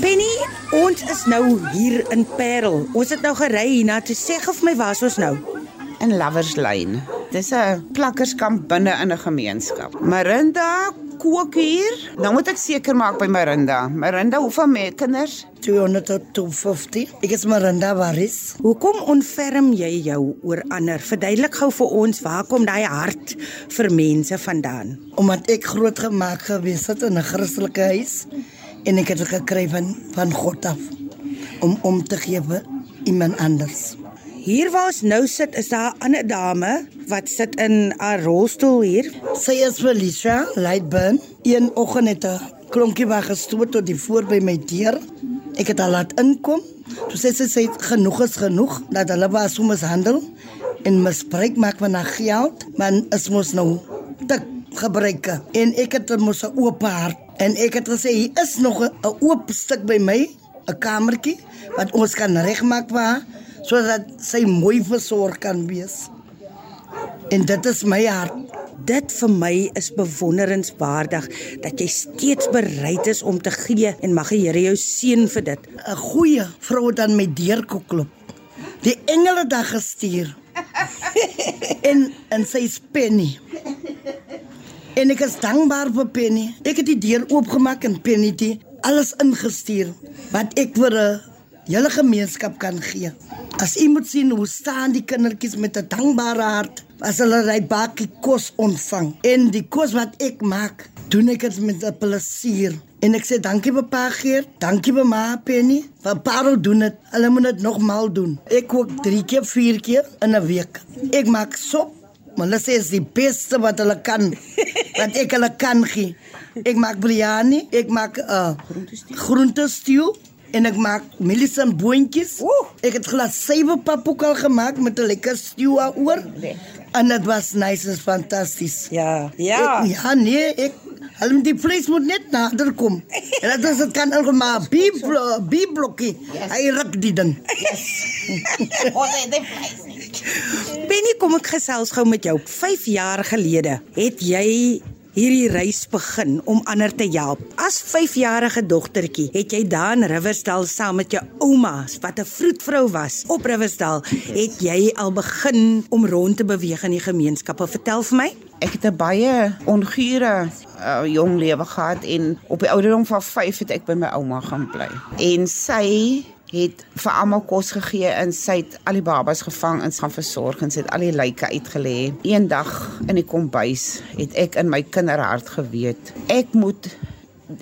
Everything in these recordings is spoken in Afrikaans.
Penny, ons is nou hier in Parel. Ons het nou gery hierna toe sê of my was ons nou. in Lovers Lane. Dis 'n plakkerskamp binne in 'n gemeenskap. Marinda kook hier. Nou moet ek seker maak by Marinda. Marinda, hoeveel me kinders? 200 tot 250. Ek is Miranda Waris. Hoekom onferm jy jou oor ander? Verduidelik gou vir ons waar kom daai hart vir mense vandaan? Omdat ek groot gemaak gewees het in 'n Christelike huis en ek het gekry van van God af om om te gee vir iemand anders. Hier waar ons nou sit, is daar 'n ander dame wat sit in 'n rolstoel hier. Sy is Felicia Lightburn. Een oggend het 'n klonkie wa gestoot tot die voor by my deur. Ek het haar laat inkom. Toe sê sy het genoeg is genoeg dat hulle was so mishandel en misbruik maak van haar geld, maar is mos nou te gebruike. En ek het mos 'n oop hart en ek het gesê hier is nog 'n oop stuk by my, 'n kamertjie wat ons kan regmaak vir haar sodat sy mooi versorg kan wees. En dit is my hart. Dit vir my is bewonderenswaardig dat jy steeds bereid is om te gee en mag die Here jou seën vir dit. 'n goeie vrou wat aan my deur kom klop. Die engele dag gestuur. en en sy is Penny. En ek is dankbaar vir Penny. Ek het die deur oopgemaak en Penny het alles ingestuur wat ek vir 'n hele gemeenskap kan gee. As u moet sien hoe staan die kindertjies met 'n dankbare hart as hulle daai bakkie kos ontvang. En die kos wat ek maak, doen ek dit met 'n plesier. En ek sê dankie vir Pa Geer, dankie vir Ma Penny. Vir Parel doen dit. Hulle moet dit nogmaal doen. Ek kook 3 keer, 4 keer in 'n week. Ek maak sop, maar hulle sê is die beste wat hulle kan. wat ek hulle kan gee. Ek maak biryani, ek maak 'n uh, groentestew en ek maak mielies en boontjies. Oeh. Ek het glas sewe papoekal gemaak met 'n lekker stew oor. En dit was nice, is fantasties. Ja, Ek, ja, nee, ek hulle moet die vlees moet net nader kom. En dat is dit kan ook maar bieblokkie. Hy ruk die ding. Benny, kom ek gesels gou met jou. 5 jaar gelede het jy hierdie reis begin om ander te help. As 5-jarige dogtertjie het jy daar in Riversdal saam met jou ouma, wat 'n vroedvrou was op Riversdal, het jy al begin om rond te beweeg in die gemeenskappe. Vertel vir my. Ek het 'n baie ongure uh, jong lewe gehad en op die ouderdom van 5 het ek by my ouma gaan bly. En sy het vir almal kos gegee en sy het al die babas gevang en gaan versorg en sy het al die lyke uitgelê. Eendag in die kombuis het ek in my kinderhart geweet, ek moet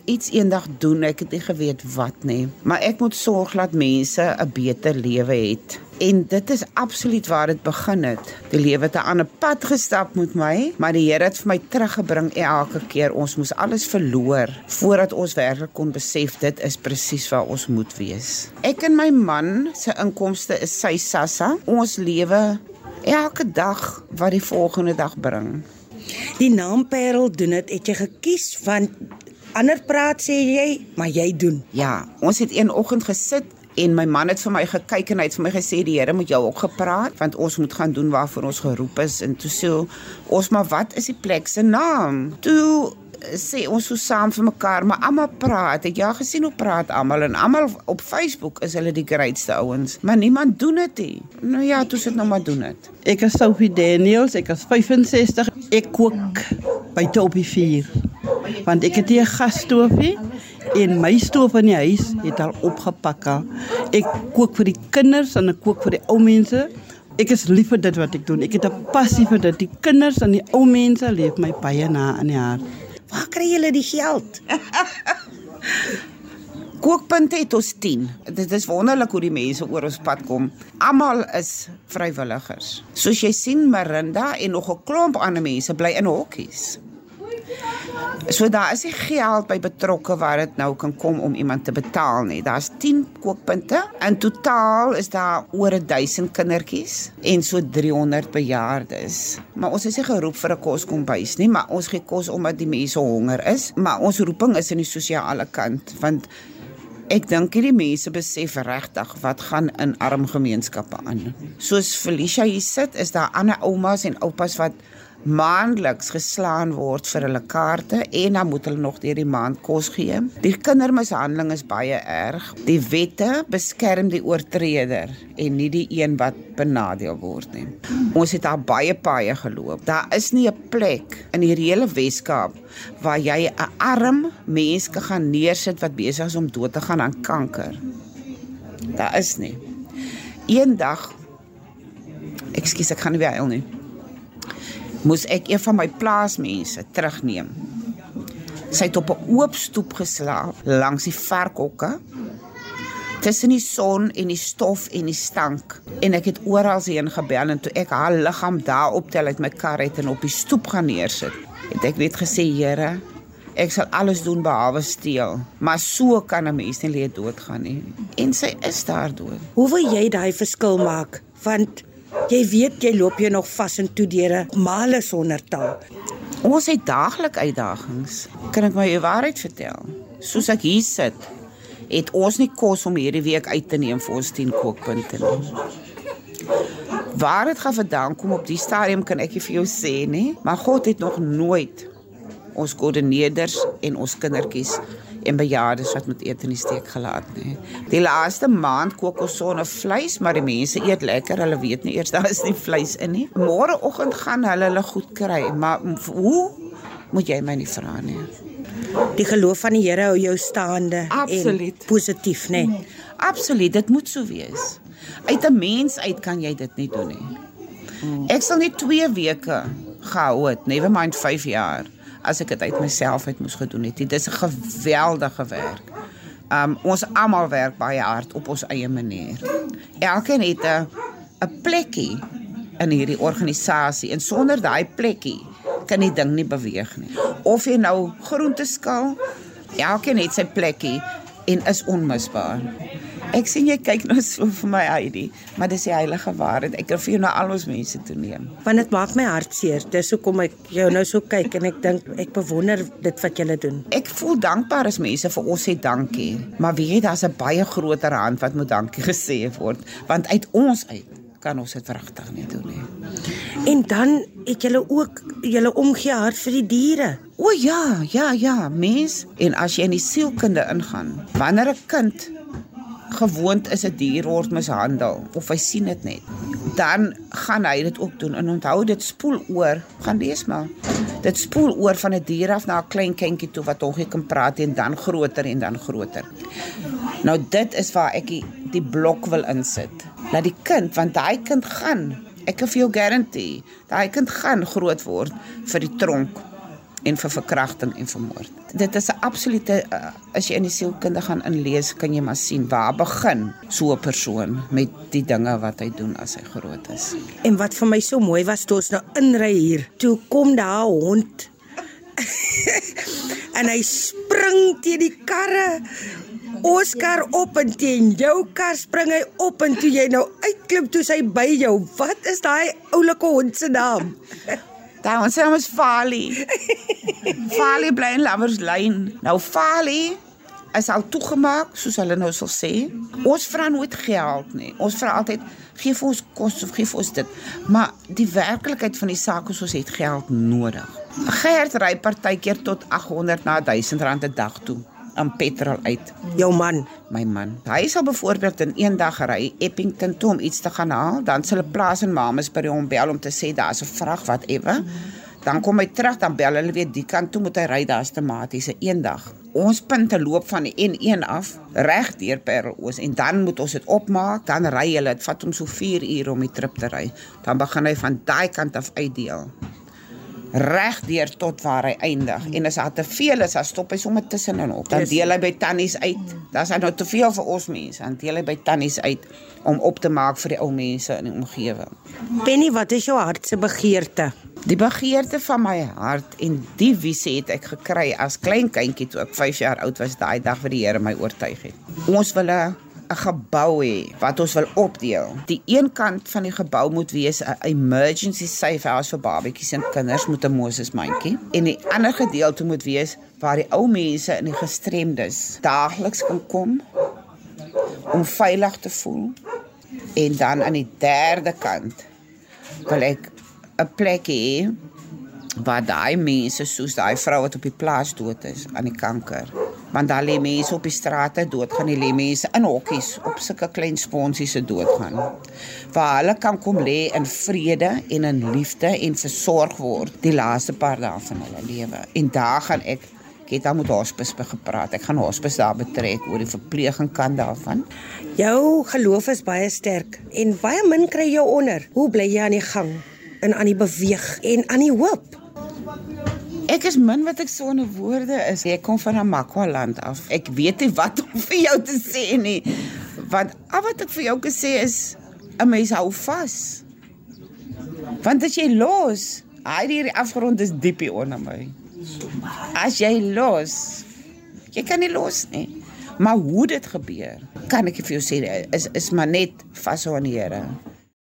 iets eendag doen. Ek het nie geweet wat nie, maar ek moet sorg dat mense 'n beter lewe het. En dit is absoluut waar dit begin het. Die lewe het 'n ander pad gestap met my, maar die Here het vir my teruggebring elke keer. Ons moes alles verloor voordat ons werklik kon besef dit is presies waar ons moet wees. Ek en my man se inkomste is sy sassa. Ons lewe elke dag wat die volgende dag bring. Die naam Parel doen dit het jy gekies want ander praat sê jy, maar jy doen. Ja, ons het een oggend gesit en my man het vir my gekyk en hy het vir my gesê die Here moet jou ook gepraat want ons moet gaan doen waarvoor ons geroep is en toe sê ons maar wat is die plek se naam? Toe sê ons so saam vir mekaar, maar almal praat. Jy al gesien hoe praat almal en almal op Facebook is hulle die greatste ouens, maar niemand doen dit nie. Nou ja, toe sit nou maar doen dit. Ek is Sophie Daniels, ek is 65. Ek kook buite op die vuur. Want ek het hier 'n gasstoofie en my stoof in die huis het al opgepak. Ek kook vir die kinders en ek kook vir die ou mense. Ek is lief vir dit wat ek doen. Ek het 'n passie vir dit. Die kinders en die ou mense leef my baie na in die hart. Waar kry julle die geld? Kookpunte het ons 10. Dit is wonderlik hoe die mense oor ons pad kom. Almal is vrywilligers. Soos jy sien Marinda en nog 'n klomp ander mense bly in hokkies. So daar is nie geld by betrokke waar dit nou kan kom om iemand te betaal nie. Daar's 10 kookpunte. In totaal is daar oor 1000 kindertjies en so 300 bejaardes. Maar ons is nie geroep vir 'n koskombuis nie, maar ons gee kos omdat die mense honger is, maar ons roeping is in die sosiale kant want Ek dink hierdie mense besef regtig wat gaan in arm gemeenskappe aan. Soos Felicia hier sit, is daar ander oumas en oupas wat maandeliks geslaan word vir hulle kaarte en dan moet hulle nog deur die maand kos gee. Die kindermishandeling is baie erg. Die wette beskerm die oortreder en nie die een wat benadeel word nie. Ons het al baie paaie geloop. Daar is nie 'n plek in die hele Weskaap waar jy 'n arm mens kan gaan neersit wat besig is om dood te gaan aan kanker. Daar is nie. Eendag Ekskuus, ek gaan nie weer huil nie moes ek een van my plaasmense terugneem. Sy het op 'n oop stoep geslaap langs die varkhokke tussen die son en die stof en die stank. En ek het oral heen gebel en toe ek haar liggaam daar optel uit my kar het en op die stoep gaan neersit het ek weet gesê Here ek sal alles doen behalwe steel maar so kan 'n mens nie leed doodgaan nie. En sy is daar dood. Hoe wil jy daai verskil maak? Want Jy weet jy loop jy nog vas in toe deure male sonder taal. Ons het daagliks uitdagings. Kan ek my waarheid vertel? Soos ek hier sit, het ons nie kos om hierdie week uit te neem vir ons 10 kookpunte nie. Waar dit gaan vandaan kom op die stadium kan ek nie vir jou sê nie, maar God het nog nooit ons koördineerders en ons kindertjies en bejaardes wat moet eet in die steek gelaat nie. Die laaste maand kook ons sonder vleis, maar die mense eet lekker. Hulle weet nie eers daar is nie vleis in nie. Môreoggend gaan hulle hulle goed kry, maar hoe moet jy my nie vra nie. Die geloof van die Here hou jou staande Absoluut. en positief, nê? Nee. Absoluut, dit moet so wees. Uit 'n mens uit kan jy dit nie doen nie. Ek sal net 2 weke gehou het, never mind 5 jaar as ek dit uit myself uit moes gedoen het. Dit is 'n geweldige werk. Um ons almal werk baie hard op ons eie manier. Elkeen het 'n 'n plekkie in hierdie organisasie en sonder daai plekkie kan die ding nie beweeg nie. Of jy nou groente skil, elkeen het sy plekkie en is onmisbaar. Ek sien jy kyk nou so vir my Heidi, maar dis die heilige waarheid. Ek wil vir jou na al ons mense toeneem. Want dit maak my hart seer. Dis hoekom ek jou nou so kyk en ek dink ek bewonder dit wat julle doen. Ek voel dankbaar as mense vir ons sê dankie, maar weet jy daar's 'n baie groter hand wat moet dankie gesê word, want uit ons uit kan ons dit regtig nie doen nie. En dan het julle ook julle omgee hart vir die diere. O ja, ja, ja, mens. En as jy in die sielkunde ingaan, wanneer 'n kind gewoond is 'n dier word mishandel of hy sien dit net, dan gaan hy dit ook doen. En onthou dit spoel oor, gaan lees maar. Dit spoel oor van 'n dier af na 'n klein kindjie toe wat nog nie kan praat en dan groter en dan groter. Nou dit is waar ek die, die blok wil insit. Laat die kind, want daai kind gaan, ek kan vir jou garandeer, daai kind gaan groot word vir die tronk en vir verkrachting en vermoord. Dit is 'n absolute uh, as jy in die sielkunde gaan inlees, kan jy maar sien waar begin so 'n persoon met die dinge wat hy doen as hy groot is. En wat vir my so mooi was toe ons nou inry hier, toe kom daar 'n hond. en hy spring teen die karre. Ons kar op en teen jou kar spring hy op en toe jy nou uitklim toe sy by jou. Wat is daai oulike hond se naam? Daai ons naam is Fali. Fali bly in Laverslyn. Nou Fali is al toegemaak, soos hulle nou sal sê. Ons vra nooit geld nie. Ons vra altyd gee vir ons kos of gee vir ons dit. Maar die werklikheid van die saak is ons het geld nodig. Gert ry partykeer tot 800 na 1000 rand 'n dag toe aan petrol uit. Jou man, my man. Hy sal byvoorbeeld in een dag ry Eppington toe om iets te gaan haal, dan sal 'n plaas in Mamas by hom bel om te sê daar's 'n vrag wat ewe. Dan kom hy terug dan bel hulle weer die kant toe moet hy ry daar's tematiese eendag. Ons punte loop van die N1 af reg deur Parelhoos en dan moet ons dit opmaak, dan ry hulle, dit vat hom so 4 ure om die trip te ry. Dan begin hy van daai kant af uitdeel regdeur tot waar hy eindig. En as daar te veel is, dan stop hy sommer tussenin op. Dan deel hy by tannies uit. Daar's nou te veel vir ons mense. Dan deel hy by tannies uit om op te maak vir die ou mense in die omgewing. Penny, wat is jou hart se begeerte? Die begeerte van my hart en die visie het ek gekry as klein kindjie toe ek 5 jaar oud was daai dag wat die Here my oortuig het. Ons wil 'n 'n gebou hê wat ons wil opdeel. Die een kant van die gebou moet wees 'n emergency safe house vir babatjies en kinders met 'n Moses mandjie en die ander gedeelte moet wees waar die ou mense in die gestremdes daagliks kan kom om veilig te voel. En dan aan die derde kant wil ek 'n plek hê waar daai mense soos daai vrou wat op die plaas dood is aan die kanker. Want daar lê mense op die strate dood gaan, lê mense in hokkies op sulke klein sponsies se dood gaan. Waar hulle kan kom lê in vrede en in liefde en versorg word die laaste paar dae van hulle lewe. En daar gaan ek het al met hospis gepraat. Ek gaan hospis daar betrek oor die verpleging kan daarvan. Jou geloof is baie sterk en baie min kry jou onder. Hoe bly jy aan die gang en aan die beweeg en aan die hoop? Ek is min wat ek sonder woorde is. Ek kom van 'n Makwaland af. Ek weet nie wat om vir jou te sê nie. Want al wat ek vir jou kan sê is 'n mens hou vas. Want as jy los, hy hierdie afgrond is diep hier onder my. As jy los, jy kan nie los nie. Maar hoe dit gebeur, kan ek vir jou sê is is maar net vas aan die Here.